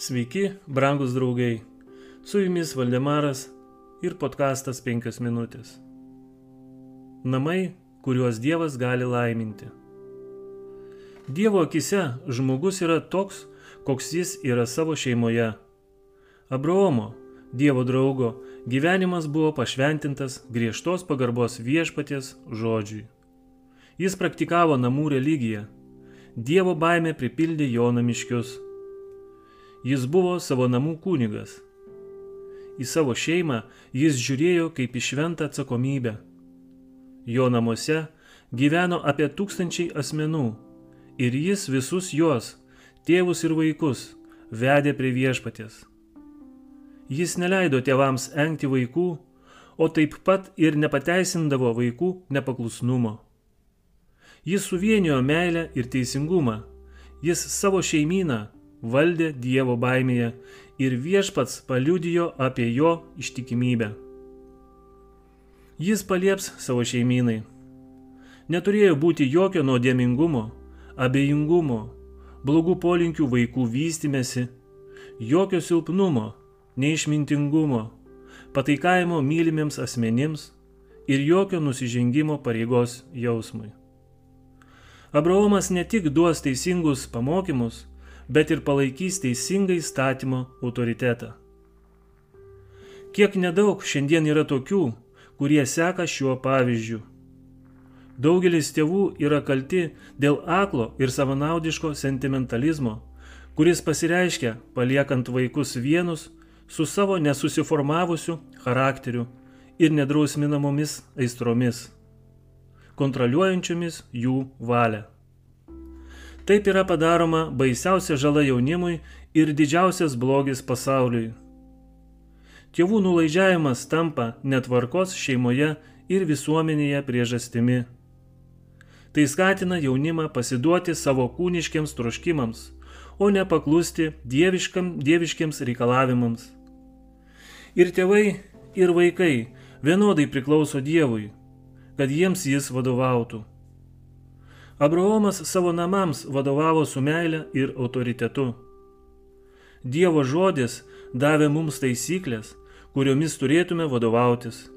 Sveiki, brangus draugai. Su jumis Valdemaras ir podkastas 5 minutės. Namai, kuriuos Dievas gali laiminti. Dievo akise žmogus yra toks, koks jis yra savo šeimoje. Abraomo, Dievo draugo, gyvenimas buvo pašventintas griežtos pagarbos viešpaties žodžiui. Jis praktikavo namų religiją. Dievo baime pripildė jo namiškius Jis buvo savo namų kunigas. Į savo šeimą jis žiūrėjo kaip į šventą atsakomybę. Jo namuose gyveno apie tūkstančiai asmenų ir jis visus juos, tėvus ir vaikus, vedė prie viešpatės. Jis neleido tėvams engti vaikų, o taip pat ir nepateisindavo vaikų nepaklusnumo. Jis suvienijo meilę ir teisingumą, jis savo šeimyną valdė Dievo baimėje ir viešpats paliudijo apie jo ištikimybę. Jis palieps savo šeimynai. Neturėjo būti jokio nuodėmingumo, abejingumo, blogų polinkių vaikų vystimėsi, jokio silpnumo, neišmintingumo, pataikavimo mylimiems asmenims ir jokio nusižengimo pareigos jausmui. Abraomas ne tik duos teisingus pamokymus, bet ir palaikys teisingą įstatymo autoritetą. Kiek nedaug šiandien yra tokių, kurie seka šiuo pavyzdžiu. Daugelis tėvų yra kalti dėl aklo ir savanaudiško sentimentalizmo, kuris pasireiškia paliekant vaikus vienus su savo nesusiformavusiu charakteriu ir nedrausminamomis aistromis, kontroliuojančiomis jų valią. Taip yra padaroma baisiausia žala jaunimui ir didžiausias blogis pasauliui. Tėvų nulaidžiavimas tampa netvarkos šeimoje ir visuomenėje priežastimi. Tai skatina jaunimą pasiduoti savo kūniškiams troškimams, o ne paklusti dieviškam, dieviškiams reikalavimams. Ir tėvai, ir vaikai vienodai priklauso Dievui, kad jiems jis vadovautų. Abraomas savo namams vadovavo su meile ir autoritetu. Dievo žodis davė mums taisyklės, kuriomis turėtume vadovautis.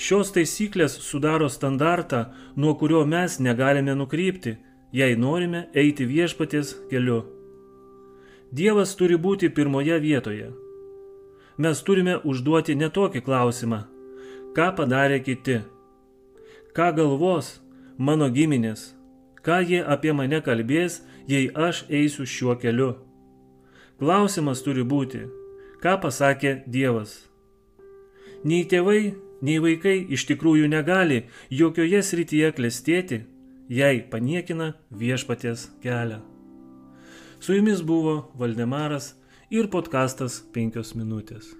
Šios taisyklės sudaro standartą, nuo kurio mes negalime nukrypti, jei norime eiti viešpaties keliu. Dievas turi būti pirmoje vietoje. Mes turime užduoti netokį klausimą, ką padarė kiti, ką galvos mano giminės, ką jie apie mane kalbės, jei aš eisiu šiuo keliu. Klausimas turi būti, ką pasakė Dievas. Nei tėvai, nei vaikai iš tikrųjų negali jokioje srityje klestėti, jei paniekina viešpaties kelią. Su jumis buvo Valdemaras ir podkastas 5 minutės.